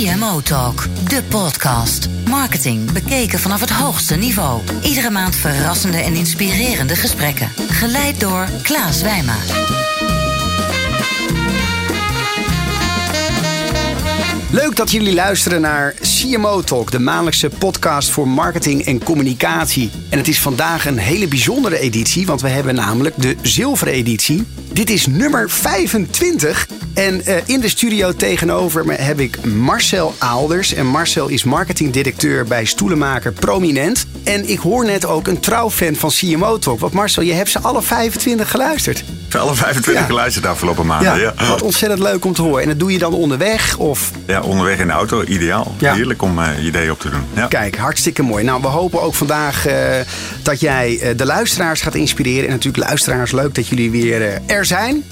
CMO Talk, de podcast. Marketing bekeken vanaf het hoogste niveau. Iedere maand verrassende en inspirerende gesprekken. Geleid door Klaas Wijma. Leuk dat jullie luisteren naar CMO Talk, de maandelijkse podcast voor marketing en communicatie. En het is vandaag een hele bijzondere editie, want we hebben namelijk de zilveren editie. Dit is nummer 25. En uh, in de studio tegenover me heb ik Marcel Aalders. En Marcel is marketingdirecteur bij stoelenmaker Prominent. En ik hoor net ook een trouwfan van CMO Talk. Want Marcel, je hebt ze alle 25 geluisterd. Alle 25 Ja. geluisterd de afgelopen maanden. Ja. Wat ontzettend leuk om te horen. En dat doe je dan onderweg of... Ja, onderweg in de auto, ideaal. Ja. Heerlijk om eh ideeën op te doen. Ja. Kijk, hartstikke mooi. Nou, we hopen ook vandaag eh, dat jij eh, de luisteraars gaat inspireren. En natuurlijk luisteraars, leuk dat jullie weer eh, er zijn.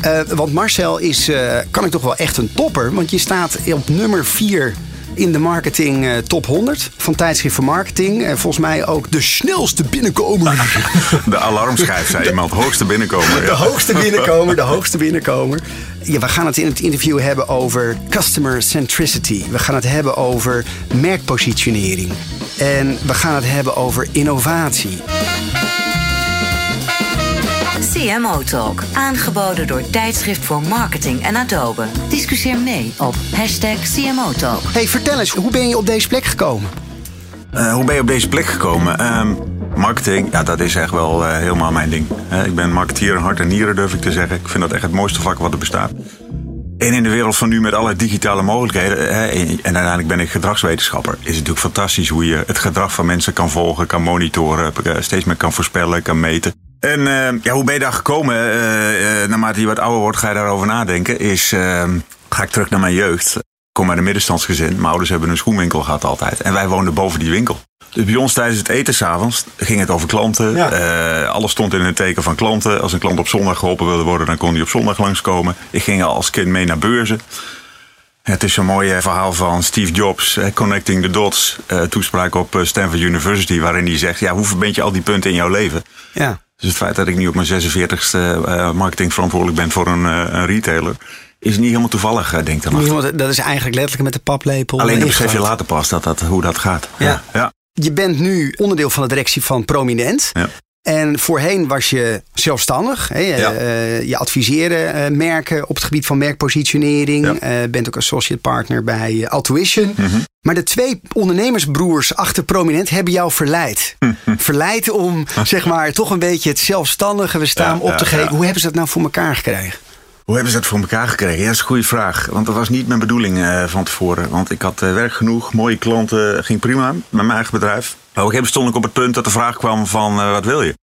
Eh, want Marcel is, eh, kan ik toch wel echt een topper. Want je staat op nummer 4 in de marketing eh, top 100 van tijdschrift voor marketing. En volgens mij ook de snelste binnenkomer. De alarmschijf, zei iemand. Hoogste binnenkomen. De ja. hoogste binnenkomer, de hoogste binnenkomer. Ja, we gaan het in het interview hebben over customer centricity. We gaan het hebben over merkpositionering. En we gaan het hebben over innovatie. CMO Talk, aangeboden door Tijdschrift voor Marketing en Adobe. Discussieer mee op hashtag CMO Talk. hey, vertel eens, hoe ben je op deze plek gekomen? Eh, hoe ben je op deze plek gekomen? Ehm, marketing, ja, dat is echt wel eh, helemaal mijn ding. Hè, ik ben marketeer in hart en nieren, durf ik te zeggen. Ik vind dat echt het mooiste vak wat er bestaat. En in de wereld van nu met alle digitale mogelijkheden, hè, en en uiteindelijk ben ik gedragswetenschapper, is het natuurlijk fantastisch hoe je het gedrag van mensen kan volgen, kan monitoren, eh, steeds meer kan voorspellen, kan meten. En eh, ja, hoe ben je daar gekomen? Eh, eh, naarmate je wat ouder wordt, ga je daarover nadenken. Is, eh, ga ik terug naar mijn jeugd. Ik kom uit een middenstandsgezin. Mijn ouders hebben een schoenwinkel gehad altijd. En wij woonden boven die winkel. Dus bij ons tijdens het eten s'avonds ging het over klanten. Ja. Eh, alles stond in het teken van klanten. Als een klant op zondag geholpen wilde worden, dan kon hij op zondag langskomen. Ik ging al als kind mee naar beurzen. Het is zo'n mooi verhaal van Steve Jobs, Connecting the Dots. toespraak op Stanford University, waarin hij zegt: ja, hoe verbind je al die punten in jouw leven? Ja, Dus het feit dat ik nu op mijn 46ste eh, marketingverantwoordelijk ben voor een, eh, een retailer, is niet helemaal toevallig, eh, denk ik dan. Dat is eigenlijk letterlijk met de paplepel. Alleen dat besef je later pas dat dat, hoe dat gaat. Ja. ja. Je bent nu onderdeel van de directie van Prominent. Ja. En voorheen was je zelfstandig. Hè? Je, Ja. eh, je adviseerde eh, merken op het gebied van merkpositionering. Ja. Mhm. Eh, bent ook associate partner bij Altuition. Maar de twee ondernemersbroers achter Prominent hebben jou verleid. verleid om zeg maar toch een beetje het zelfstandige bestaan Ja, op te geven. Hoe hebben ze dat nou voor elkaar gekregen? Hoe hebben ze dat voor elkaar gekregen? Ja, dat is een goede vraag. Want dat was niet mijn bedoeling eh, van tevoren. Want ik had eh, werk genoeg, mooie klanten, ging prima met mijn eigen bedrijf. Maar op een gegeven moment stond ik op het punt dat de vraag kwam van eh, wat wil je?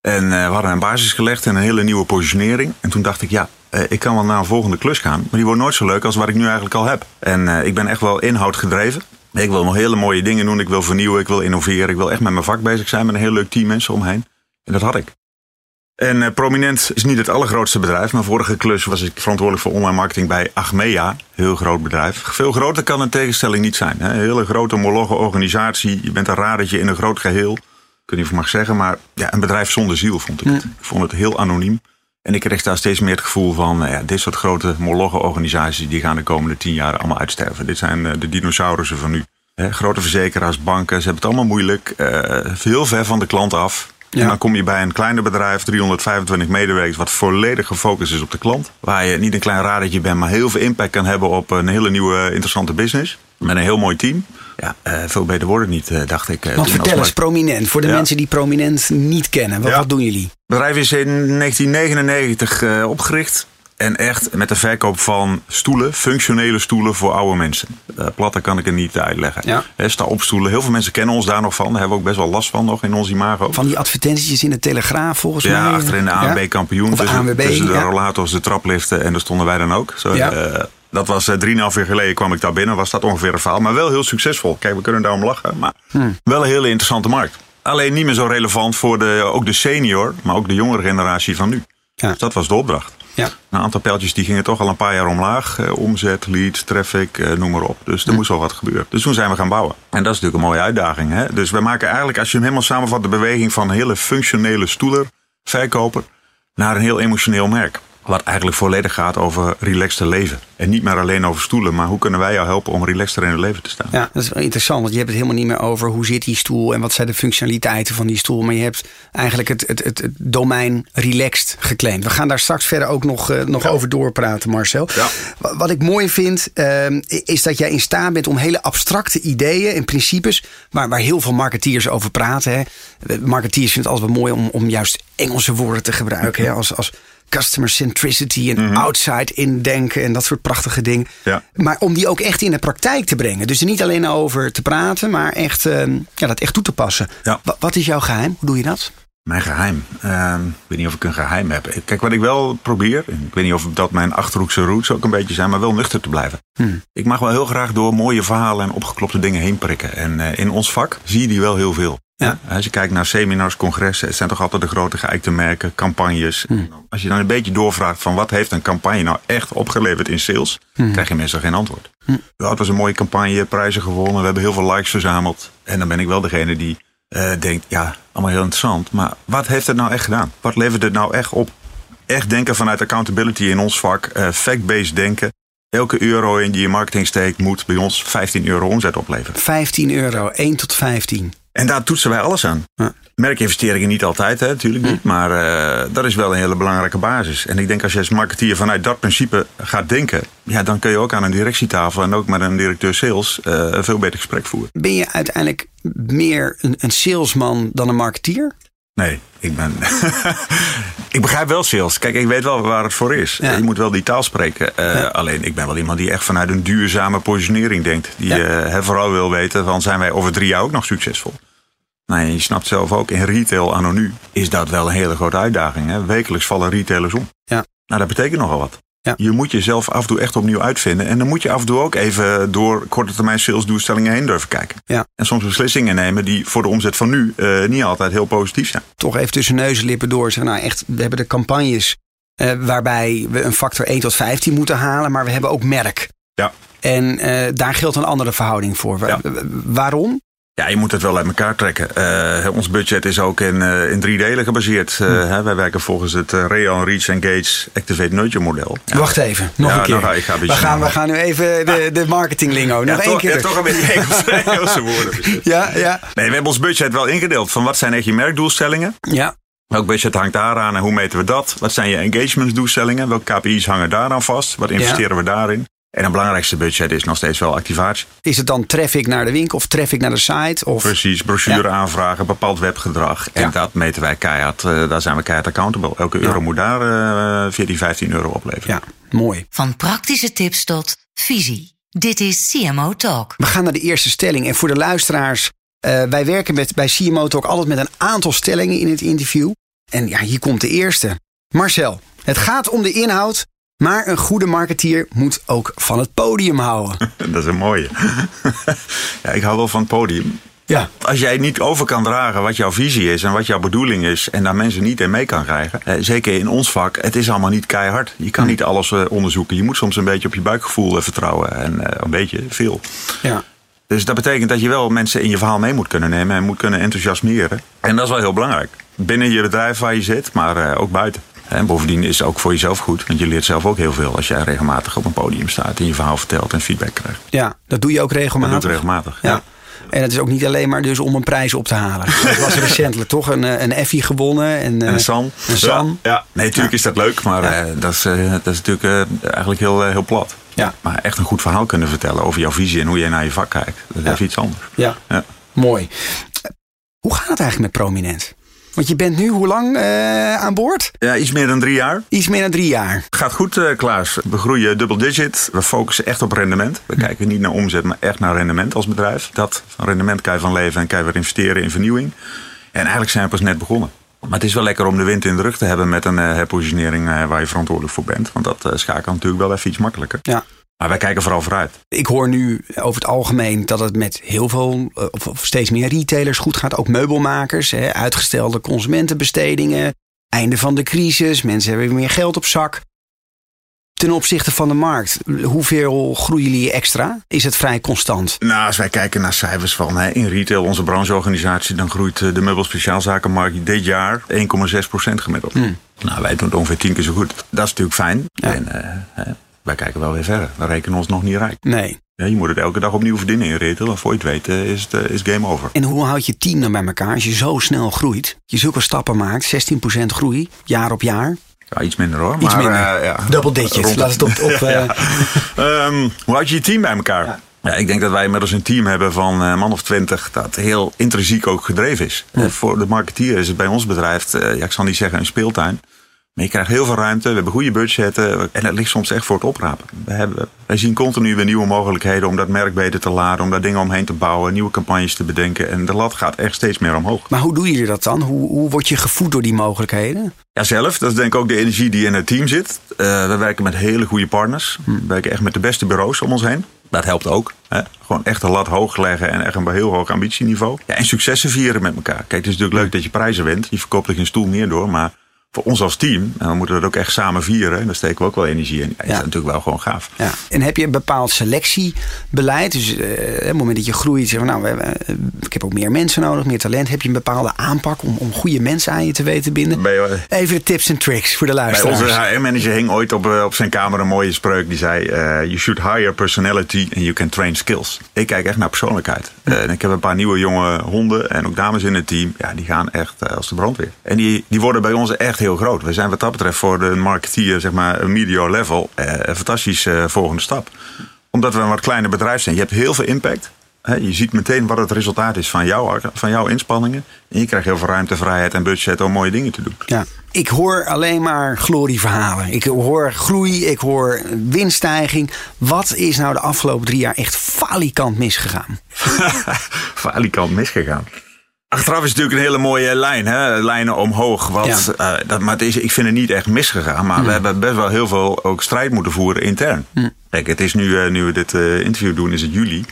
En eh, we hadden een basis gelegd en een hele nieuwe positionering. En toen dacht ik, ja, ik kan wel naar een volgende klus gaan. Maar die wordt nooit zo leuk als wat ik nu eigenlijk al heb. En ik ben echt wel inhoud gedreven. Ik wil nog hele mooie dingen doen. Ik wil vernieuwen, ik wil innoveren. Ik wil echt met mijn vak bezig zijn met een heel leuk team mensen omheen. En dat had ik. En eh, Prominent is niet het allergrootste bedrijf. Mijn vorige klus was ik verantwoordelijk voor online marketing bij Achmea. Heel groot bedrijf. Veel groter kan een tegenstelling niet zijn. Hè? Een hele grote mologe organisatie. Je bent een radertje in een groot geheel. Ik weet niet of ik mag zeggen, maar ja, een bedrijf zonder ziel vond ik het. Ik vond het heel anoniem. En ik kreeg daar steeds meer het gevoel van, nou ja, dit soort grote mologe organisaties, die gaan de komende tien jaar allemaal uitsterven. Dit zijn eh, de dinosaurussen van nu. Grote verzekeraars, banken, ze hebben het allemaal moeilijk. eh, heel ver van de klant af. Ja. En dan kom je bij een kleiner bedrijf, 325 medewerkers, wat volledig gefocust is op de klant. Waar je niet een klein radertje bent, maar heel veel impact kan hebben op een hele nieuwe interessante business. Met een heel mooi team. Ja, eh, veel beter wordt het niet, eh, dacht ik. eh, Want vertel eens, Prominent. Voor de Ja. mensen die Prominent niet kennen. Wat, Ja. wat doen jullie? Het bedrijf is in 1999 eh, opgericht. En echt met de verkoop van stoelen, functionele stoelen voor oude mensen. Uh, platter kan ik het niet uitleggen. Ja. Hè, sta op stoelen. Heel veel mensen kennen ons daar nog van. Daar hebben we ook best wel last van nog in ons imago. Van die advertenties in de Telegraaf volgens mij. ja, achterin de ANB Ja? kampioen. Of tussen, ANWB, tussen de ja. rollators, de trapliften. En daar stonden wij dan ook. Zo, Ja. eh, dat was eh, drieënhalf jaar geleden kwam ik daar binnen. Was dat ongeveer een verhaal. Maar wel heel succesvol. Kijk, we kunnen daarom lachen. Maar Hmm. wel een hele interessante markt. Alleen niet meer zo relevant voor de, ook de senior. Maar ook de jongere generatie van nu. Ja. Dus dat was de opdracht. Ja. Een aantal pijltjes die gingen toch al een paar jaar omlaag. Eh, omzet, leads, traffic, eh, noem maar op. Dus er moest wel wat gebeuren. Dus toen zijn we gaan bouwen. En dat is natuurlijk een mooie uitdaging. Hè? Dus we maken eigenlijk, als je hem helemaal samenvat, de beweging van een hele functionele stoeler, verkoper, naar een heel emotioneel merk. Wat eigenlijk volledig gaat over relaxed leven. En niet meer alleen over stoelen, maar hoe kunnen wij jou helpen om relaxter in het leven te staan? Ja, dat is wel interessant, want je hebt het helemaal niet meer over hoe zit die stoel en wat zijn de functionaliteiten van die stoel. Maar je hebt eigenlijk het, het, het, het domein relaxed geclaimd. We gaan daar straks verder ook nog, uh, nog over doorpraten, Marcel. Ja. Wat ik mooi vind, uh, is dat jij in staat bent om hele abstracte ideeën en principes, waar, waar heel veel marketeers over praten. Hè. Marketeers vinden het altijd wel mooi om, om juist Engelse woorden te gebruiken. Hè, als, als customer centricity en mm -hmm. outside indenken en dat soort prachtige dingen. Ja. Maar om die ook echt in de praktijk te brengen. Dus er niet alleen over te praten, maar echt, uh, ja, dat echt toe te passen. Ja. Wat, is jouw geheim? Hoe doe je dat? Mijn geheim? Uh, ik weet niet of ik een geheim heb. Kijk, wat ik wel probeer, ik weet niet of dat mijn achterhoekse roots ook een beetje zijn, maar wel nuchter te blijven. Hmm. Ik mag wel heel graag door mooie verhalen en opgeklopte dingen heen prikken. En uh, in ons vak zie je die wel heel veel. Ja. Als je kijkt naar seminars, congressen, het zijn toch altijd de grote geëikte merken, campagnes. Hmm. Als je dan een beetje doorvraagt van wat heeft een campagne nou echt opgeleverd in sales, Hmm. krijg je meestal geen antwoord. Ja, het was een mooie campagne, prijzen gewonnen, we hebben heel veel likes verzameld. En dan ben ik wel degene die uh, denkt, ja, allemaal heel interessant. Maar wat heeft het nou echt gedaan? Wat levert het nou echt op? Echt denken vanuit accountability in ons vak, uh, fact-based denken. Elke euro in die je marketing steekt moet bij ons 15 euro omzet opleveren. 15 euro, 1 tot 15. En daar toetsen wij alles aan. Ja. Merkinvesteringen niet altijd, hè, natuurlijk niet. Maar uh, dat is wel een hele belangrijke basis. En ik denk als je als marketeer vanuit dat principe gaat denken... Ja, dan kun je ook aan een directietafel en ook met een directeur sales... Uh, een veel beter gesprek voeren. Ben je uiteindelijk meer een, een salesman dan een marketeer? Nee, ik ben. ik begrijp wel sales. Kijk, ik weet wel waar het voor is. Ja. Je moet wel die taal spreken. Uh, ja. Alleen, ik ben wel iemand die echt vanuit een duurzame positionering denkt. Die ja. uh, vooral wil weten: van zijn wij over drie jaar ook nog succesvol? Nou, je snapt zelf ook, in retail anno nu is dat wel een hele grote uitdaging. Hè? Wekelijks vallen retailers om. Ja. Nou, dat betekent nogal wat. Ja. Je moet jezelf af en toe echt opnieuw uitvinden. En dan moet je af en toe ook even door korte termijn salesdoelstellingen heen durven kijken. Ja. En soms beslissingen nemen die voor de omzet van nu uh, niet altijd heel positief zijn. Toch even tussen neus en lippen door zeggen, nou echt, we hebben de campagnes uh, waarbij we een factor 1 tot 15 moeten halen, maar we hebben ook merk. Ja. En uh, daar geldt een andere verhouding voor. Ja. Waarom? Ja, je moet het wel uit elkaar trekken. Uh, ons budget is ook in, uh, in drie delen gebaseerd. Uh, hè, wij werken volgens het Real Reach Engage Activate Nurture model. Ja. Wacht even, nog ja, een keer. Ga, ik ga een we, gaan, we gaan nu even de, de marketinglingo. Nog ja, één toch, keer. Toch een beetje Engelse, Engelse woorden. ja, ja. Nee, we hebben ons budget wel ingedeeld van wat zijn echt je merkdoelstellingen. Ja. Welk budget hangt daaraan en hoe meten we dat? Wat zijn je engagementsdoelstellingen? Welke KPI's hangen daaraan vast? Wat investeren we daarin? En het belangrijkste budget is nog steeds wel activatie. Is het dan traffic naar de winkel of traffic naar de site? Of... Precies, brochure ja. aanvragen, bepaald webgedrag. En Ja. dat meten wij keihard. Uh, daar zijn we keihard accountable. Elke euro Ja. moet daar uh, 14, 15 euro opleveren. Ja, mooi. Van praktische tips tot visie. Dit is CMO Talk. We gaan naar de eerste stelling. En voor de luisteraars, uh, wij werken met, bij CMO Talk altijd met een aantal stellingen in het interview. En ja, hier komt de eerste. Marcel, het gaat om de inhoud, maar een goede marketeer moet ook van het podium houden. Dat is een mooie. ja, ik hou wel van het podium. Ja. Als jij niet over kan dragen wat jouw visie is en wat jouw bedoeling is en daar mensen niet in mee kan krijgen, eh, zeker in ons vak, het is allemaal niet keihard. Je kan niet alles eh, onderzoeken. Je moet soms een beetje op je buikgevoel eh, vertrouwen en eh, een beetje veel. Ja. Dus dat betekent dat je wel mensen in je verhaal mee moet kunnen nemen en moet kunnen enthousiasmeren. En dat is wel heel belangrijk. Binnen je bedrijf waar je zit, maar eh, ook buiten. En bovendien is het ook voor jezelf goed, want je leert zelf ook heel veel als jij regelmatig op een podium staat en je verhaal vertelt en feedback krijgt. ja, dat doe je ook Dat regelmatig. doe ik regelmatig. Ja. En het is ook niet alleen maar dus om een prijs op te halen. Dat was recentelijk toch een, eh, een Effie gewonnen. En, En een San. Een San. Ja, ja. nee, natuurlijk is dat leuk, maar Ja. eh, dat, is, eh, dat is natuurlijk eh, eigenlijk heel, eh, heel plat. Ja. Maar echt een goed verhaal kunnen vertellen over jouw visie en hoe jij naar je vak kijkt, dat is iets anders. Ja, Ja. mooi. Hoe gaat het eigenlijk met Prominent? Want je bent nu hoe lang eh, aan boord? Ja, iets meer dan drie jaar. Iets meer dan drie jaar. Gaat goed, eh, Klaas. We groeien dubbel digit. We focussen echt op rendement. We kijken niet naar omzet, maar echt naar rendement als bedrijf. Dat van rendement kan je van leven en kan je weer investeren in vernieuwing. En eigenlijk zijn we pas net begonnen. Maar het is wel lekker om de wind in de rug te hebben met een eh, herpositionering waar je verantwoordelijk voor bent. Want dat schakelt natuurlijk wel even iets makkelijker. Ja. Maar wij kijken vooral vooruit. Ik hoor nu over het algemeen dat het met heel veel, eh, of, steeds meer retailers goed gaat. Ook meubelmakers, hè, uitgestelde consumentenbestedingen, einde van de crisis, mensen hebben weer meer geld op zak. Ten opzichte van de markt, hoeveel groeien jullie extra? Is het vrij constant? Nou, als wij kijken naar cijfers van hè, in retail, onze brancheorganisatie, dan groeit eh, de meubelspeciaalzakenmarkt dit jaar 1,6% gemiddeld. Hmm. Nou, wij doen het ongeveer tien keer zo goed. Dat is natuurlijk fijn. En uh, wij kijken wel weer verder. We rekenen ons nog niet rijk. Nee. Ja, je moet het elke dag opnieuw verdienen in retail. En voor je het weet uh, is het is game over. En hoe houd je team dan bij elkaar als je zo snel groeit? Je zulke stappen maakt, 16% groei, jaar op jaar. Ja, iets minder hoor. Iets maar, minder. ja, Double digits. Laat het op... op ja. um, hoe houd je je team bij elkaar? Ja. Ja, ik denk dat wij inmiddels een team hebben van een man of twintig dat heel intrinsiek ook gedreven is. Ja. Voor de marketeer is het bij ons bedrijf, ja, ik zal niet zeggen een speeltuin. Maar je krijgt heel veel ruimte, we hebben goede budgetten en het ligt soms echt voor het oprapen. We hebben, wij zien continu weer nieuwe mogelijkheden om dat merk beter te laden, om daar dingen omheen te bouwen, nieuwe campagnes te bedenken. En de lat gaat echt steeds meer omhoog. Maar hoe doe je dat dan? Hoe, hoe word je gevoed door die mogelijkheden? Ja, zelf. Dat is denk ik ook de energie die in het team zit. Uh, we werken met hele goede partners. We werken echt met de beste bureaus om ons heen. Dat helpt ook. Hè? Gewoon echt de lat hoog leggen en echt een heel hoog ambitieniveau. Ja, en successen vieren met elkaar. Kijk, het is natuurlijk leuk dat je prijzen wint. Je verkoopt er geen stoel meer door. Maar voor ons als team, en we moeten dat ook echt samen vieren. En daar steken we ook wel energie in. Ja, ja. is natuurlijk wel gewoon gaaf. Ja. En heb je een bepaald selectiebeleid? Dus uh, op het moment dat je groeit, zeg nou, we hebben, uh, ik heb ook meer mensen nodig, meer talent. Heb je een bepaalde aanpak om, om goede mensen aan je te weten te binden? Bij, uh, Even de tips en tricks voor de luisteraars. Bij onze HR-manager hing ooit op, op zijn kamer een mooie spreuk. Die zei, you should hire personality and you can train skills. Ik kijk echt naar persoonlijkheid. en ik heb een paar nieuwe jonge honden en ook dames in het team. Ja, die gaan echt als de brandweer. En die, die worden bij ons echt heel groot. We zijn wat dat betreft voor de marketeer, zeg maar, een medio level, eh, een fantastische uh, volgende stap. Omdat we een wat kleiner bedrijf zijn. Je hebt heel veel impact. Hè? Je ziet meteen wat het resultaat is van, jou, van jouw inspanningen. En je krijgt heel veel ruimte, vrijheid en budget om mooie dingen te doen. Ja. Ik hoor alleen maar glorieverhalen. Ik hoor groei, ik hoor winststijging. Wat is nou de afgelopen drie jaar echt falikant misgegaan? falikant misgegaan. Achteraf is natuurlijk een hele mooie lijn, hè? lijnen omhoog. Wat, ja. uh, dat, maar het is, ik vind het niet echt misgegaan. Maar mm. we hebben best wel heel veel ook strijd moeten voeren intern. Mm. Kijk, het is nu, uh, nu we dit uh, interview doen, is het juli.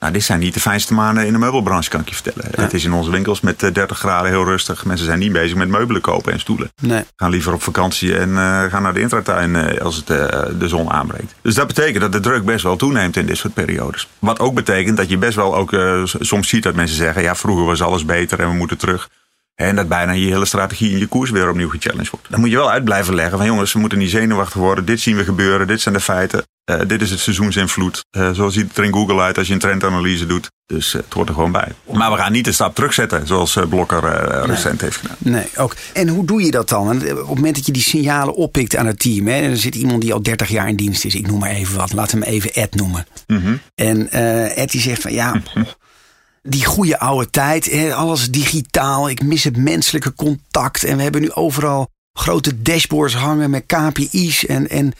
Nou, dit zijn niet de fijste maanden in de meubelbranche, kan ik je vertellen. Ja. Het is in onze winkels met 30 graden heel rustig. Mensen zijn niet bezig met meubelen kopen en stoelen. Nee. Gaan liever op vakantie en uh, gaan naar de intratuin uh, als het, uh, de zon aanbreekt. Dus dat betekent dat de druk best wel toeneemt in dit soort periodes. Wat ook betekent dat je best wel ook soms ziet dat mensen zeggen... ja, vroeger was alles beter en we moeten terug. En dat bijna je hele strategie en je koers weer opnieuw gechallenged wordt. Dan moet je wel uit blijven leggen van jongens, we moeten niet zenuwachtig worden. Dit zien we gebeuren, dit zijn de feiten. Uh, dit is het seizoensinvloed. Uh, zo ziet het er in Google uit als je een trendanalyse doet. Dus uh, het hoort er gewoon bij. Maar we gaan niet de stap terugzetten zoals Blokker nee. recent heeft gedaan. Nee, ook. En hoe doe je dat dan? Op het moment dat je die signalen oppikt aan het team. Hè, en er zit iemand die al 30 jaar in dienst is. Ik noem maar even wat. Laat hem even Ed noemen. Mm -hmm. En Ed die zegt van ja... die goede oude tijd. Alles digitaal. Ik mis het menselijke contact. En we hebben nu overal grote dashboards hangen met KPI's. En, en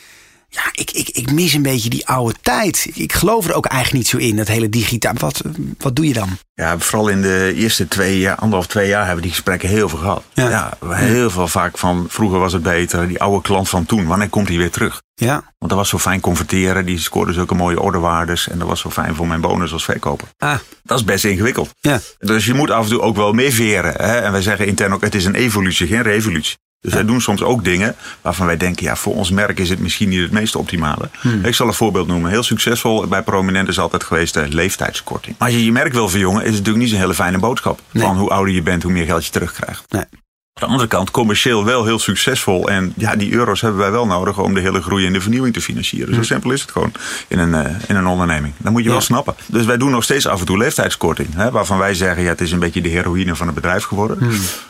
ja, ik, ik, ik mis een beetje die oude tijd. Ik geloof er ook eigenlijk niet zo in, dat hele digitaal. Wat, wat doe je dan? Ja, vooral in de eerste twee jaar, anderhalf, twee jaar hebben die gesprekken heel veel gehad. Ja. ja heel veel vaak van vroeger was het beter. Die oude klant van toen, wanneer komt hij weer terug? Ja. Want dat was zo fijn converteren. Die scoorde zulke mooie orderwaardes. En dat was zo fijn voor mijn bonus als verkoper. Ah. Dat is best ingewikkeld. Ja. Dus je moet af en toe ook wel meeveren. Hè? En wij zeggen intern ook, het is een evolutie, geen revolutie. Dus wij doen soms ook dingen waarvan wij denken, ja, voor ons merk is het misschien niet het meest optimale. Hmm. Ik zal een voorbeeld noemen. Heel succesvol bij Prominent is altijd geweest de leeftijdskorting. Maar als je je merk wil verjongen, is het natuurlijk niet zo'n hele fijne boodschap. Nee. Van hoe ouder je bent, hoe meer geld je terugkrijgt. Nee. Aan de andere kant, commercieel wel heel succesvol. En ja, die euro's hebben wij wel nodig om de hele groei en de vernieuwing te financieren. Zo simpel is het gewoon in een, uh, in een onderneming. Dat moet je Ja. wel snappen. Dus wij doen nog steeds af en toe leeftijdskorting. Hè, waarvan wij zeggen, ja, het is een beetje de heroïne van het bedrijf geworden.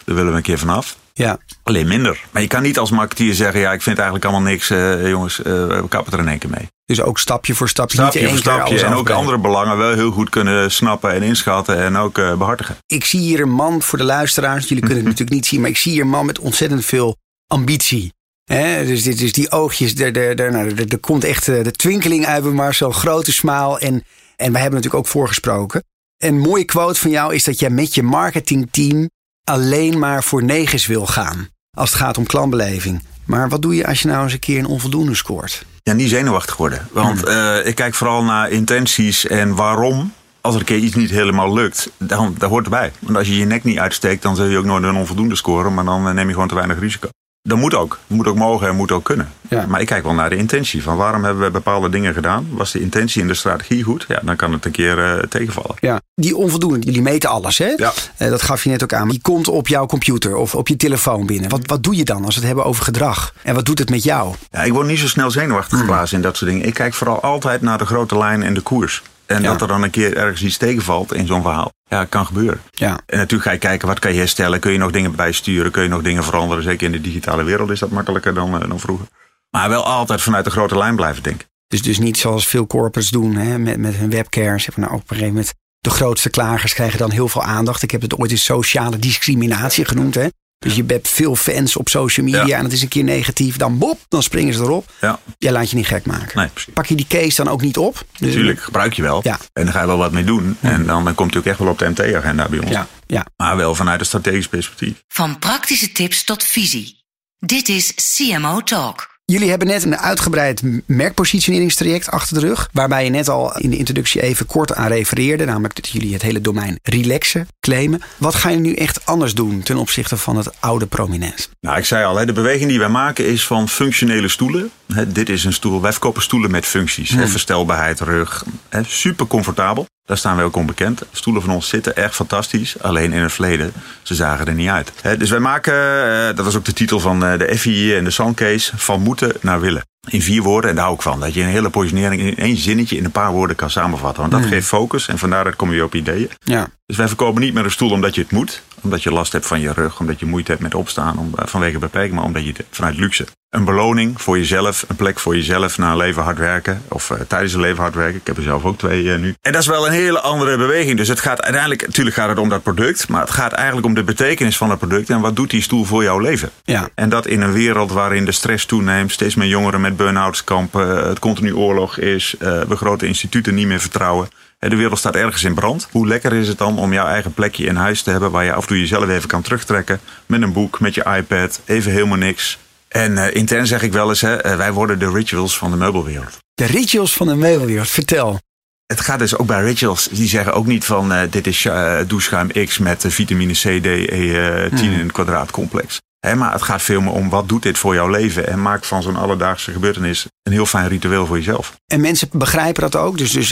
Daar willen we een keer vanaf. Ja. Alleen minder. Maar je kan niet als marketeer zeggen, ja, ik vind eigenlijk allemaal niks. eh, jongens, eh, we kappen er in één keer mee. Dus ook stapje voor stapje. Stapje niet voor stapje. En ook andere belangen wel heel goed kunnen snappen en inschatten. En ook eh, behartigen. Ik zie hier een man voor de luisteraars. Jullie kunnen het natuurlijk niet zien, maar ik zie hier een man met ontzettend veel ambitie. Hè, dus, dit, dus die oogjes, er, er, er, nou, er, komt echt de twinkeling uit bij Marcel. Grote smaal. En, en wij hebben natuurlijk ook voorgesproken. Een mooie quote van jou is dat jij met je marketingteam alleen maar voor negens wil gaan. Als het gaat om klantbeleving. Maar wat doe je als je nou eens een keer een onvoldoende scoort? Ja, niet zenuwachtig worden. Want eh, ik kijk vooral naar intenties en waarom. Als er een keer iets niet helemaal lukt, dan dat hoort erbij. Want als je je nek niet uitsteekt, dan zul je ook nooit een onvoldoende scoren. Maar dan eh, neem je gewoon te weinig risico. Dat moet ook. Dat moet ook mogen en moet ook kunnen. Ja. Maar ik kijk wel naar de intentie. Van waarom hebben we bepaalde dingen gedaan? Was de intentie en de strategie goed? Ja, dan kan het een keer eh, tegenvallen. Ja, die onvoldoende, jullie meten alles, hè? Ja. Eh, dat gaf je net ook aan. Die komt op jouw computer of op je telefoon binnen. Wat, wat doe je dan als we het hebben over gedrag? En wat doet het met jou? Ja, ik word niet zo snel zenuwachtig geblazen in dat soort dingen. Ik kijk vooral altijd naar de grote lijn en de koers. En Ja. dat er dan een keer ergens iets tegenvalt in zo'n verhaal. Ja, kan gebeuren. Ja. En natuurlijk ga je kijken, wat kan je herstellen? Kun je nog dingen bijsturen? Kun je nog dingen veranderen? Zeker in de digitale wereld is dat makkelijker dan, eh, dan vroeger. Maar wel altijd vanuit de grote lijn blijven denken. Dus, dus niet zoals veel corporates doen hè, met, met hun webcares. Zeg maar, nou, op een gegeven moment, de grootste klagers krijgen dan heel veel aandacht. Ik heb het ooit eens sociale discriminatie genoemd. Hè? Dus je hebt veel fans op social media Ja. en het is een keer negatief. Dan bop, dan springen ze erop. Ja, Jij laat je niet gek maken. nee, precies. Pak je die case dan ook niet op? Dus- Natuurlijk, gebruik je wel. Ja. En dan ga je wel wat mee doen. En dan, dan komt het ook echt wel op de MT-agenda bij ons. Ja, ja. Maar wel vanuit een strategisch perspectief. Van praktische tips tot visie. Dit is CMO Talk. Jullie hebben net een uitgebreid merkpositioneringstraject achter de rug. Waarbij je net al in de introductie even kort aan refereerde. Namelijk dat jullie het hele domein relaxen claimen. Wat ga je nu echt anders doen ten opzichte van het oude prominent? Nou, ik zei al, de beweging die wij maken is van functionele stoelen. Dit is een stoel. Wij verkopen stoelen met functies. hè, Verstelbaarheid, rug. Super comfortabel. Daar staan wij ook onbekend. Stoelen van ons zitten echt fantastisch. Alleen in het verleden, ze zagen er niet uit. Dus wij maken, eh, dat was ook de titel van eh, de FI en de Sandcase, van moeten naar willen. In vier woorden, en daar hou ik van. Dat je een hele positionering in één zinnetje in een paar woorden kan samenvatten. Want dat geeft focus en vandaar kom je op ideeën. Ja, Dus wij verkopen niet meer een stoel omdat je het moet. Omdat je last hebt van je rug. Omdat je moeite hebt met opstaan om, eh, vanwege beperking. Maar omdat je vanuit luxe. Een beloning voor jezelf. Een plek voor jezelf na een leven hard werken. Of eh, tijdens een leven hard werken. Ik heb er zelf ook twee eh, nu. En dat is wel een hele andere beweging. Dus het gaat uiteindelijk, natuurlijk gaat het om dat product. Maar het gaat eigenlijk om de betekenis van het product. En wat doet die stoel voor jouw leven? ja. En dat in een wereld waarin de stress toeneemt, steeds meer jongeren met burn-outs kampen, het continu oorlog is, we grote instituten niet meer vertrouwen. De wereld staat ergens in brand. Hoe lekker is het dan om jouw eigen plekje in huis te hebben waar je af en toe jezelf even kan terugtrekken met een boek, met je iPad, even helemaal niks. En eh, intern zeg ik wel eens, hè, eh, wij worden de rituals van de meubelwereld. De rituals van de meubelwereld. Vertel. Het gaat dus ook bij rituals. Die zeggen ook niet van eh, dit is doucheschuim X met vitamine C, D, E, eh 10 in het kwadraat complex. Hè, maar het gaat veel meer om wat doet dit voor jouw leven. En maakt van zo'n alledaagse gebeurtenis een heel fijn ritueel voor jezelf. En mensen begrijpen dat ook. Dus, dus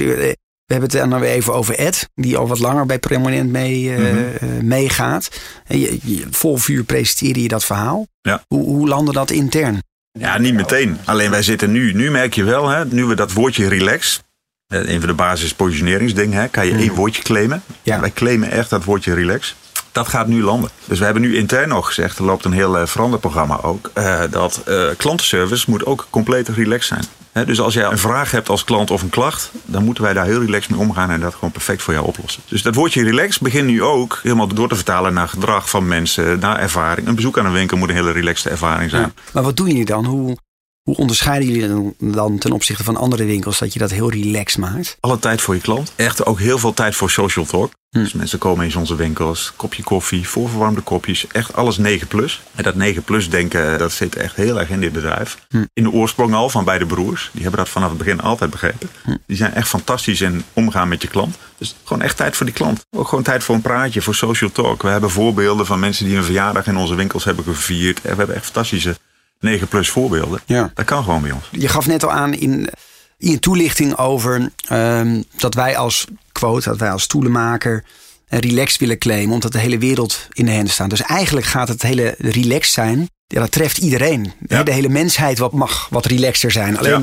we hebben het dan weer even over Ed. Die al wat langer bij Prominent mee, eh, Mhm. eh, meegaat. Vol vuur presenteerde je dat verhaal. Ja. Hoe, hoe landde dat intern? Ja, niet meteen. Alleen wij zitten nu. Nu merk je wel, hè, nu we dat woordje relax. eh, Een van de basis positioneringsdingen, hè, kan je één woordje claimen. Ja. Wij claimen echt dat woordje relax. Dat gaat nu landen. Dus we hebben nu intern nog gezegd, er loopt een heel veranderprogramma ook, dat klantenservice moet ook compleet relaxed zijn. Dus als jij een vraag hebt als klant of een klacht, dan moeten wij daar heel relaxed mee omgaan en dat gewoon perfect voor jou oplossen. Dus dat woordje relax begint nu ook helemaal door te vertalen naar gedrag van mensen, naar ervaring. Een bezoek aan een winkel moet een hele relaxte ervaring zijn. Maar wat doen jullie dan? Hoe, hoe onderscheiden jullie dan, ten opzichte van andere winkels dat je dat heel relaxed maakt? Alle tijd voor je klant. Echt ook heel veel tijd voor social talk. Hm. Dus mensen komen in onze winkels, kopje koffie, voorverwarmde kopjes. Echt alles 9 plus. En dat 9 plus denken, dat zit echt heel erg in dit bedrijf. Hm. In de oorsprong al van beide broers. Die hebben dat vanaf het begin altijd begrepen. Hm. Die zijn echt fantastisch in omgaan met je klant. Dus gewoon echt tijd voor die klant. Ook gewoon tijd voor een praatje, voor social talk. We hebben voorbeelden van mensen die een verjaardag in onze winkels hebben gevierd. En we hebben echt fantastische 9 plus voorbeelden. Ja. Dat kan gewoon bij ons. Je gaf net al aan in, in je toelichting over ehm, dat wij als quote, dat wij als stoelenmaker eh, relaxed willen claimen, omdat de hele wereld in de handen staat. Dus eigenlijk gaat het hele relaxed zijn, ja, dat treft iedereen. Ja. De hele mensheid wat mag wat relaxter zijn. Alleen, Ja.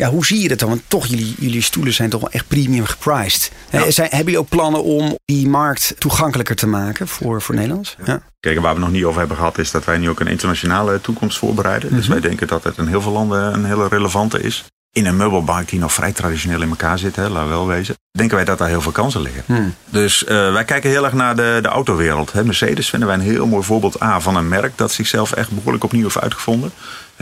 Ja. hoe zie je dat dan? Want toch, jullie, jullie stoelen zijn toch wel echt premium gepriced. Ja. Zijn, hebben jullie ook plannen om die markt toegankelijker te maken voor, voor Nederlands? Ja. Kijk, waar we nog niet over hebben gehad, is dat wij nu ook een internationale toekomst voorbereiden. Dus wij denken dat het in heel veel landen een hele relevante is. In een meubelmarkt die nog vrij traditioneel in elkaar zit, hè, we wel wezen, denken wij dat daar heel veel kansen liggen. Hmm. Dus eh, wij kijken heel erg naar de, de autowereld. Hè. Mercedes vinden wij een heel mooi voorbeeld A van een merk dat zichzelf echt behoorlijk opnieuw heeft uitgevonden.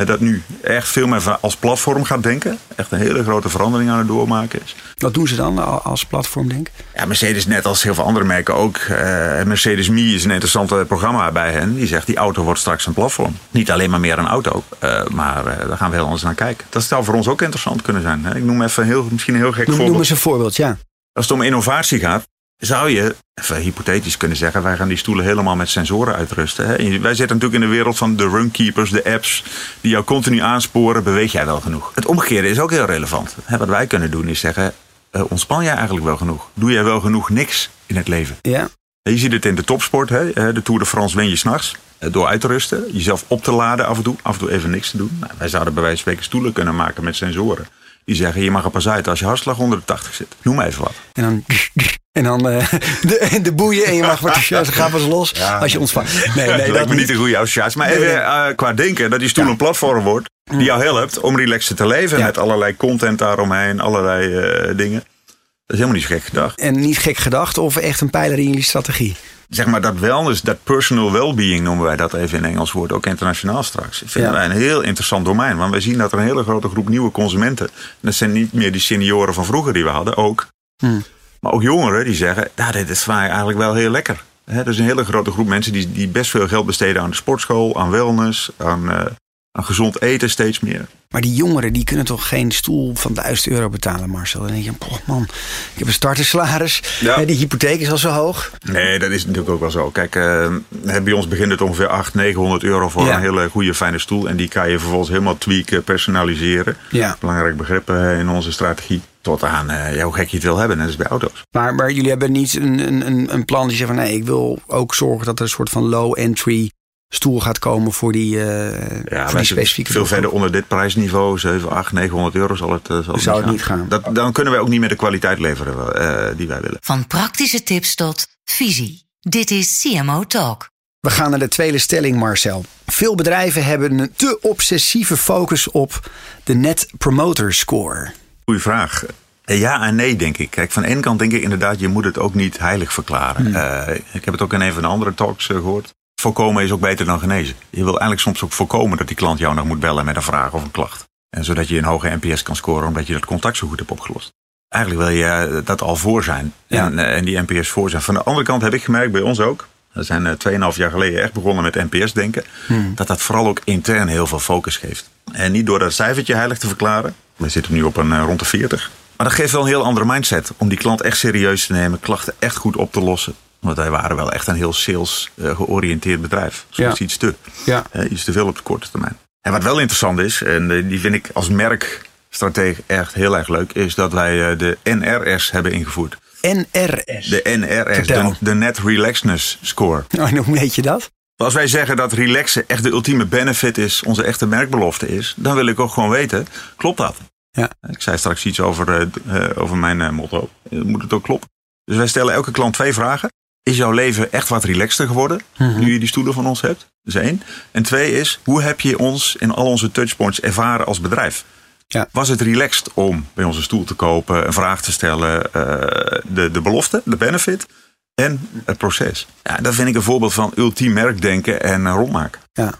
Dat nu echt veel meer als platform gaat denken. Echt een hele grote verandering aan het doormaken is. Wat doen ze dan al- als platform, denk? Ja, Mercedes, net als heel veel andere merken ook. eh, Mercedes Me is een interessant eh, programma bij hen. Die zegt, die auto wordt straks een platform. Niet alleen maar meer een auto, maar daar gaan we heel anders naar kijken. Dat zou voor ons ook interessant kunnen zijn. Ik noem even heel, misschien een heel gek Noem, noem voorbeeld. eens een voorbeeld, ja. Als het om innovatie gaat, zou je, even hypothetisch kunnen zeggen, wij gaan die stoelen helemaal met sensoren uitrusten. Hè? Wij zitten natuurlijk in de wereld van de runkeepers, de apps, die jou continu aansporen, beweeg jij wel genoeg? Het omgekeerde is ook heel relevant. Wat wij kunnen doen is zeggen, uh, ontspan jij eigenlijk wel genoeg? Doe jij wel genoeg niks in het leven? Ja. Je ziet het in de topsport, hè? de Tour de France win je s'nachts. Eh, door uit te rusten, jezelf op te laden af en toe, af en toe even niks te doen. Nou, wij zouden bij wijze van spreken stoelen kunnen maken met sensoren. Die zeggen, je mag er pas uit als je hartslag onder de 80 zit. Noem maar even wat. En dan, en dan uh, de, de boeien en je mag wat ze gaan pas los als je ontvangt. Nee, nee, dat lijkt me niet de goede associatie. Maar even uh, qua denken, dat die stoel een platform wordt die jou helpt om relaxed te leven. Met allerlei content daaromheen, allerlei uh, dingen. Dat is helemaal niet gek gedacht. En niet gek gedacht of echt een pijler in jullie strategie? Zeg maar dat wellness, dat personal well-being noemen wij dat even in Engels woord, ook internationaal straks. Vinden wij een heel interessant domein. Want wij zien dat er een hele grote groep nieuwe consumenten, dat zijn niet meer die senioren van vroeger die we hadden, ook. Hmm. Maar ook jongeren die zeggen, nou, dit is eigenlijk wel heel lekker. He, er is een hele grote groep mensen die, die best veel geld besteden aan de sportschool, aan wellness, aan, uh, aan gezond eten steeds meer. Maar die jongeren die kunnen toch geen stoel van 1000 euro betalen, Marcel? Dan denk je, oh man, ik heb een startersalaris. Ja. Die hypotheek is al zo hoog. Nee, dat is natuurlijk ook wel zo. Kijk, uh, bij ons begint het ongeveer 800, 900 euro voor een hele goede, fijne stoel. En die kan je vervolgens helemaal tweaken, personaliseren. Ja. Belangrijk begrip eh, in onze strategie. Tot aan uh, hoe gek je het wil hebben, net als bij auto's. Maar, maar jullie hebben niet een, een, een plan die zegt van nee, ik wil ook zorgen dat er een soort van low entry stoel gaat komen voor die, uh, ja, voor die specifieke Veel verder onder dit prijsniveau, 7, 8, 900 euro zal het, uh, zal Zou het niet gaan. Dat, dan kunnen wij ook niet meer de kwaliteit leveren uh, die wij willen. Van praktische tips tot visie. Dit is CMO Talk. We gaan naar de tweede stelling, Marcel. Veel bedrijven hebben een te obsessieve focus op de Net Promoter Score. Goeie vraag. Ja en nee, denk ik. Kijk, van de ene kant denk ik inderdaad, je moet het ook niet heilig verklaren. Hmm. ik heb het ook in een van de andere talks gehoord. Voorkomen is ook beter dan genezen. Je wil eigenlijk soms ook voorkomen dat die klant jou nog moet bellen met een vraag of een klacht. En zodat je een hoge NPS kan scoren omdat je dat contact zo goed hebt opgelost. Eigenlijk wil je eh, dat al voor zijn. En, eh, en, die NPS voor zijn. Van de andere kant heb ik gemerkt bij ons ook. We zijn 2,5 eh, jaar geleden echt begonnen met NPS denken. Hmm. Dat dat vooral ook intern heel veel focus geeft. En niet door dat cijfertje heilig te verklaren. We zitten nu op een rond de 40. Maar dat geeft wel een heel andere mindset. Om die klant echt serieus te nemen. Klachten echt goed op te lossen. Want wij waren wel echt een heel sales eh, georiënteerd bedrijf. Soms iets te. Ja. iets te veel op de korte termijn. En wat wel interessant is, en eh, die vind ik als merkstratege echt heel erg leuk, is dat wij eh, de NRS hebben ingevoerd. NRS? De NRS, de, Net Relaxness Score. Oh, hoe weet je dat? Als wij zeggen dat relaxen echt de ultieme benefit is, onze echte merkbelofte is, dan wil ik ook gewoon weten, klopt dat? Ja. Ik zei straks iets over, over mijn motto. Moet het ook kloppen? Dus wij stellen elke klant twee vragen. Is jouw leven echt wat relaxter geworden mhm. nu je die stoelen van ons hebt? Dat is één. En twee is, hoe heb je ons in al onze touchpoints ervaren als bedrijf? Ja. Was het relaxed om bij onze stoel te kopen, een vraag te stellen, uh, de, de belofte, de benefit en het proces? Ja, dat vind ik een voorbeeld van ultiem merkdenken en rondmaken. Ja,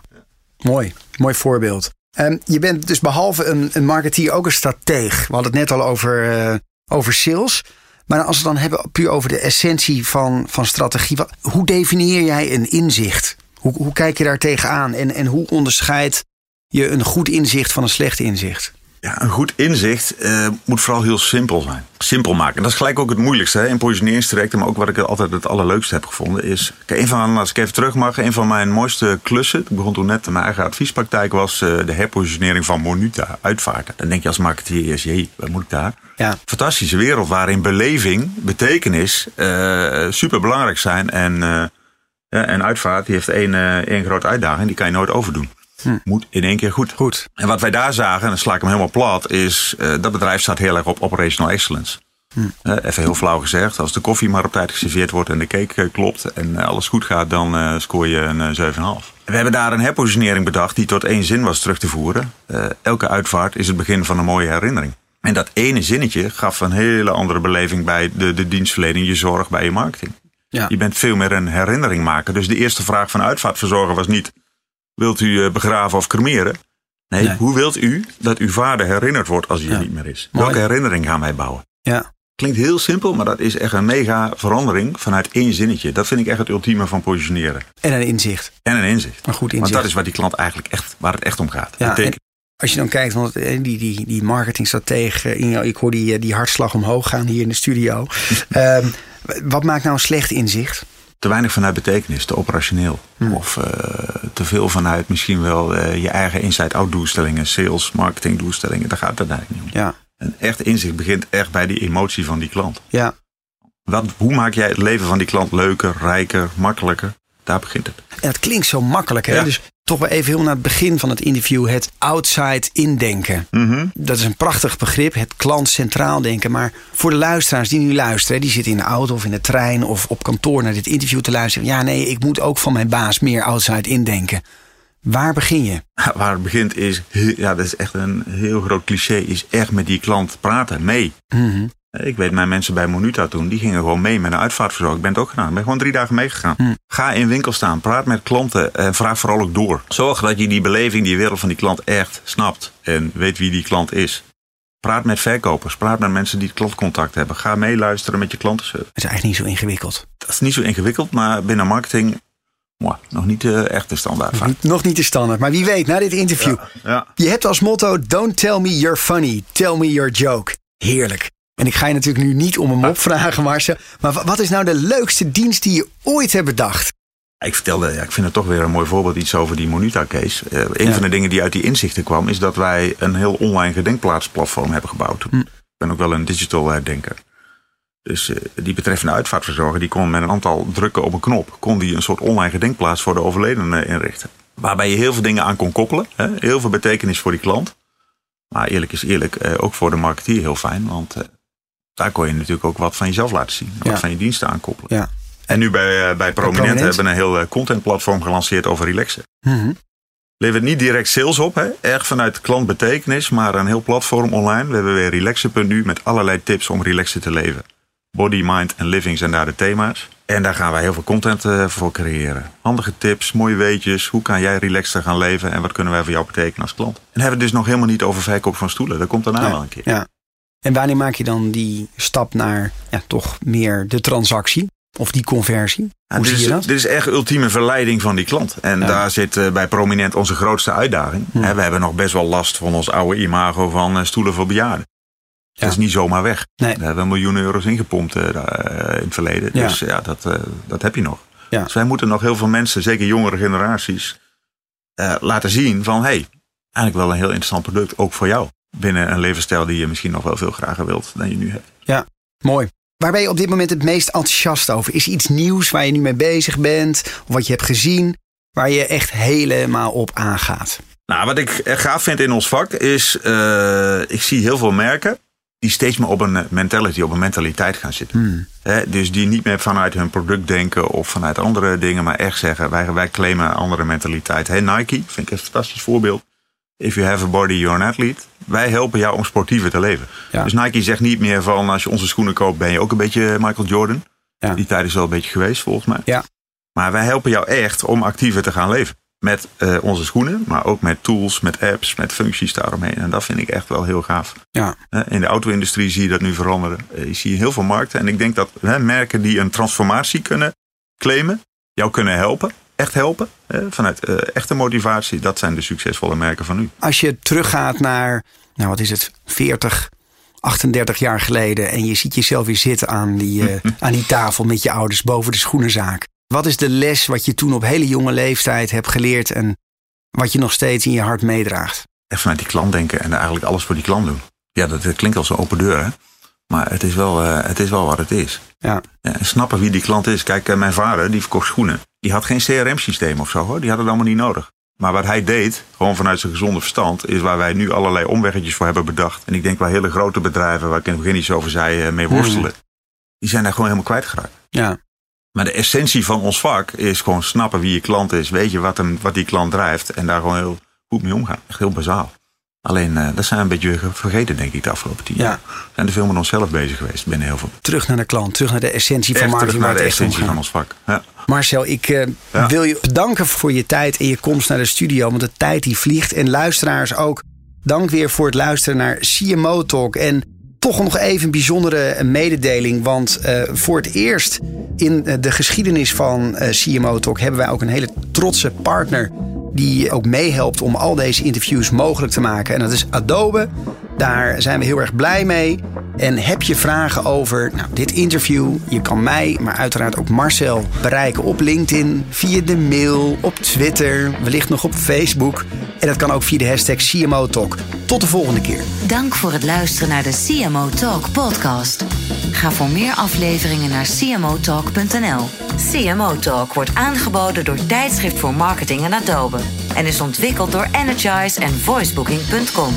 mooi. Mooi voorbeeld. Um, je bent dus behalve een, een marketeer ook een strateeg. We hadden het net al over, uh, over sales. Maar als we dan hebben puur over de essentie van, van strategie. Wat, hoe definieer jij een inzicht? Hoe, hoe kijk je daar tegenaan? En, en hoe onderscheidt je een goed inzicht van een slecht inzicht? Ja, een goed inzicht uh, moet vooral heel simpel zijn. Simpel maken. En dat is gelijk ook het moeilijkste hè, in positioneringstrajecten. Maar ook wat ik altijd het allerleukste heb gevonden is... Kijk, een van, als ik even terug mag, een van mijn mooiste klussen... ik begon toen net mijn eigen adviespraktijk... was uh, de herpositionering van Monuta, uitvaarten. Dan denk je als marketeer, jee, wat moet ik daar? Ja. Fantastische wereld waarin beleving, betekenis uh, super belangrijk zijn. En, ja, en uitvaart die heeft één, één grote uitdaging, die kan je nooit overdoen. Hm. Moet in één keer goed. goed. En wat wij daar zagen, en dan sla ik hem helemaal plat, is uh, dat bedrijf staat heel erg op operational excellence. Hm. Uh, even heel flauw gezegd, als de koffie maar op tijd geserveerd wordt en de cake uh, klopt en alles goed gaat, dan scoor je een 7,5. We hebben daar een herpositionering bedacht die tot één zin was terug te voeren. elke uitvaart is het begin van een mooie herinnering. En dat ene zinnetje gaf een hele andere beleving bij de, de dienstverlening, je zorg, bij je marketing. Ja. Je bent veel meer een herinnering maken. Dus de eerste vraag van uitvaartverzorger was niet Wilt u eh, begraven of cremeren? Nee, hoe wilt u dat uw vader herinnerd wordt als hij er niet meer is? Welke herinnering gaan wij bouwen? Ja. Klinkt heel simpel, maar dat is echt een mega verandering vanuit één zinnetje. Dat vind ik echt het ultieme van positioneren. En een inzicht. En een inzicht. Een goed inzicht. Want dat is waar die klant eigenlijk echt, waar het echt om gaat. Ja, Als je dan kijkt, want eh, die, die, die marketingstratege, ik hoor die, eh, die hartslag omhoog gaan hier in de studio. Ehm, wat maakt nou een slecht inzicht? Te weinig vanuit betekenis, te operationeel. Hmm. Of uh, te veel vanuit misschien wel uh, je eigen inside-out doelstellingen, sales, marketing doelstellingen. Daar gaat het eigenlijk niet om. Ja. Een echt inzicht begint echt bij die emotie van die klant. Ja. Wat, hoe maak jij het leven van die klant leuker, rijker, makkelijker? Daar begint het. En het klinkt zo makkelijk. Hè? Ja. Dus toch wel even heel naar het begin van het interview. Het outside indenken. Mhm. Dat is een prachtig begrip. Het klant centraal denken. Maar voor de luisteraars die nu luisteren. Die zitten in de auto of in de trein of op kantoor naar dit interview te luisteren. Ja nee, ik moet ook van mijn baas meer outside indenken. Waar begin je? Waar het begint is, ja, dat is echt een heel groot cliché, is echt met die klant praten, mee. Mhm. Ik weet, mijn mensen bij Monuta toen, die gingen gewoon mee met een uitvaartverzorger. Ik ben het ook gedaan. Ik ben gewoon drie dagen meegegaan. Hm. Ga in winkel staan, praat met klanten en vraag vooral ook door. Zorg dat je die beleving, die wereld van die klant echt snapt en weet wie die klant is. Praat met verkopers, praat met mensen die klantcontact hebben. Ga meeluisteren met je klantenservice. Het is eigenlijk niet zo ingewikkeld. Dat is niet zo ingewikkeld, maar binnen marketing nog niet uh, echt de standaard. vaak. Nog niet de standaard. Maar wie weet, na dit interview. Ja. Je hebt als motto: Don't tell me you're funny, tell me your joke. Heerlijk. En ik ga je natuurlijk nu niet om een mop vragen, Marcel. Maar wa- wat is nou de leukste dienst die je ooit hebt bedacht? Ik vertelde, ja, ik vind het toch weer een mooi voorbeeld iets over die Monuta-case. Eh, een Ja. van de dingen die uit die inzichten kwam, is dat wij een heel online gedenkplaatsplatform hebben gebouwd. Hm. Ik ben ook wel een digital eh, denker. Dus eh, die betreffende uitvaartverzorger, die kon met een aantal drukken op een knop, kon die een soort online gedenkplaats voor de overledene inrichten. Waarbij je heel veel dingen aan kon koppelen. Hè? Heel veel betekenis voor die klant. Maar eerlijk is eerlijk, eh, ook voor de marketeer heel fijn. Want eh, daar kon je natuurlijk ook wat van jezelf laten zien. Ja. Wat van je diensten aankoppelen. Ja. En nu bij, eh, bij Prominent, Prominent. hebben we een heel eh, contentplatform gelanceerd over relaxen. Mhm. Levert niet direct sales op, hè? erg vanuit klantbetekenis, maar een heel platform online. We hebben weer relaxen.nu met allerlei tips om relaxen te leven. Body, mind en living zijn daar de thema's. En daar gaan wij heel veel content eh, voor creëren. Handige tips, mooie weetjes. Hoe kan jij relaxter gaan leven en wat kunnen wij voor jou betekenen als klant? En hebben we het dus nog helemaal niet over verkoop van stoelen. Dat komt daarna wel een keer. Ja. En wanneer maak je dan die stap naar ja, toch meer de transactie? Of die conversie? Ja, Hoe dit, zie je is, dat? dit is echt ultieme verleiding van die klant. En Ja. daar zit eh, bij Prominent onze grootste uitdaging. Hm. Hè, we hebben nog best wel last van ons oude imago van eh, stoelen voor bejaarden. Ja. Dat is niet zomaar weg. Nee. Daar hebben we miljoenen euro's ingepompt eh, in het verleden. Dus ja, dat, dat heb je nog. Dus wij moeten nog heel veel mensen, zeker jongere generaties, laten zien van... hey, eigenlijk wel een heel interessant product, ook voor jou. Binnen een levensstijl die je misschien nog wel veel grager wilt dan je nu hebt. Mooi. Waar ben je op dit moment het meest enthousiast over? Is er iets nieuws waar je nu mee bezig bent? Of wat je hebt gezien? Waar je echt helemaal op aangaat? Nou, wat ik echt gaaf vind in ons vak is, eh, ik zie heel veel merken die steeds meer op een eh, mentality, op een mentaliteit gaan zitten. Hmm. Dus die niet meer vanuit hun product denken of vanuit andere dingen, maar echt zeggen, wij, wij claimen een andere mentaliteit. Hè, Nike, vind ik een fantastisch voorbeeld. If you have a body, you're an athlete. Wij helpen jou om sportiever te leven. Ja. Dus Nike zegt niet meer van, als je onze schoenen koopt, ben je ook een beetje Michael Jordan. Ja. Die tijd is wel een beetje geweest, volgens mij. Ja. Maar wij helpen jou echt om actiever te gaan leven. Met eh, onze schoenen, maar ook met tools, met apps, met functies daaromheen. En dat vind ik echt wel heel gaaf. Ja. Eh, In de auto-industrie zie je dat nu veranderen. Eh, Je ziet heel veel markten. En ik denk dat hè, merken die een transformatie kunnen claimen, jou kunnen helpen, echt helpen, vanuit eh, echte motivatie, dat zijn de succesvolle merken van nu. Als je teruggaat naar, nou wat is het, 40, 38 jaar geleden. En je ziet jezelf weer zitten aan die, eh, aan die tafel met je ouders boven de schoenenzaak. Wat is de les wat je toen op hele jonge leeftijd hebt geleerd en wat je nog steeds in je hart meedraagt? Echt vanuit die klant denken en eigenlijk alles voor die klant doen. Ja, dat, dat klinkt als een open deur, hè? Maar het is wel, eh, het is wel wat het is. Ja. Ja, en snappen wie die klant is. Kijk, eh, mijn vader, die verkocht schoenen. Die had geen CRM-systeem of zo, hoor. Die had het allemaal niet nodig. Maar wat hij deed, gewoon vanuit zijn gezonde verstand, is waar wij nu allerlei omweggetjes voor hebben bedacht. En ik denk waar hele grote bedrijven, waar ik in het begin iets over zei, eh, mee worstelen. Die zijn daar gewoon helemaal kwijtgeraakt. Ja. Maar de essentie van ons vak is gewoon snappen wie je klant is. Weet je wat, hem, wat die klant drijft. En daar gewoon heel goed mee omgaan. Echt heel bazaal. Alleen, eh, dat zijn we een beetje vergeten, denk ik, de afgelopen tien Ja. jaar. We zijn te veel met onszelf bezig geweest binnen heel veel. Terug naar de klant, terug naar de essentie van Echt terug marketing. naar de essentie van ons vak. Ja. Marcel, ik eh, Ja. wil je bedanken voor je tijd en je komst naar de studio. Want de tijd die vliegt. En luisteraars ook. Dank weer voor het luisteren naar CMO Talk. En toch nog even een bijzondere mededeling. Want eh, voor het eerst in de geschiedenis van CMO Talk hebben wij ook een hele trotse partner die ook meehelpt om al deze interviews mogelijk te maken. En dat is Adobe. Daar zijn we heel erg blij mee. En heb je vragen over nou, dit interview? Je kan mij, maar uiteraard ook Marcel bereiken op LinkedIn, via de mail, op Twitter, wellicht nog op Facebook. En dat kan ook via de hashtag CMO Talk. Tot de volgende keer. Dank voor het luisteren naar de CMO Talk podcast. Ga voor meer afleveringen naar cmotalk.nl. CMO Talk wordt aangeboden door Tijdschrift voor Marketing en Adobe en is ontwikkeld door Energize en voicebooking.com.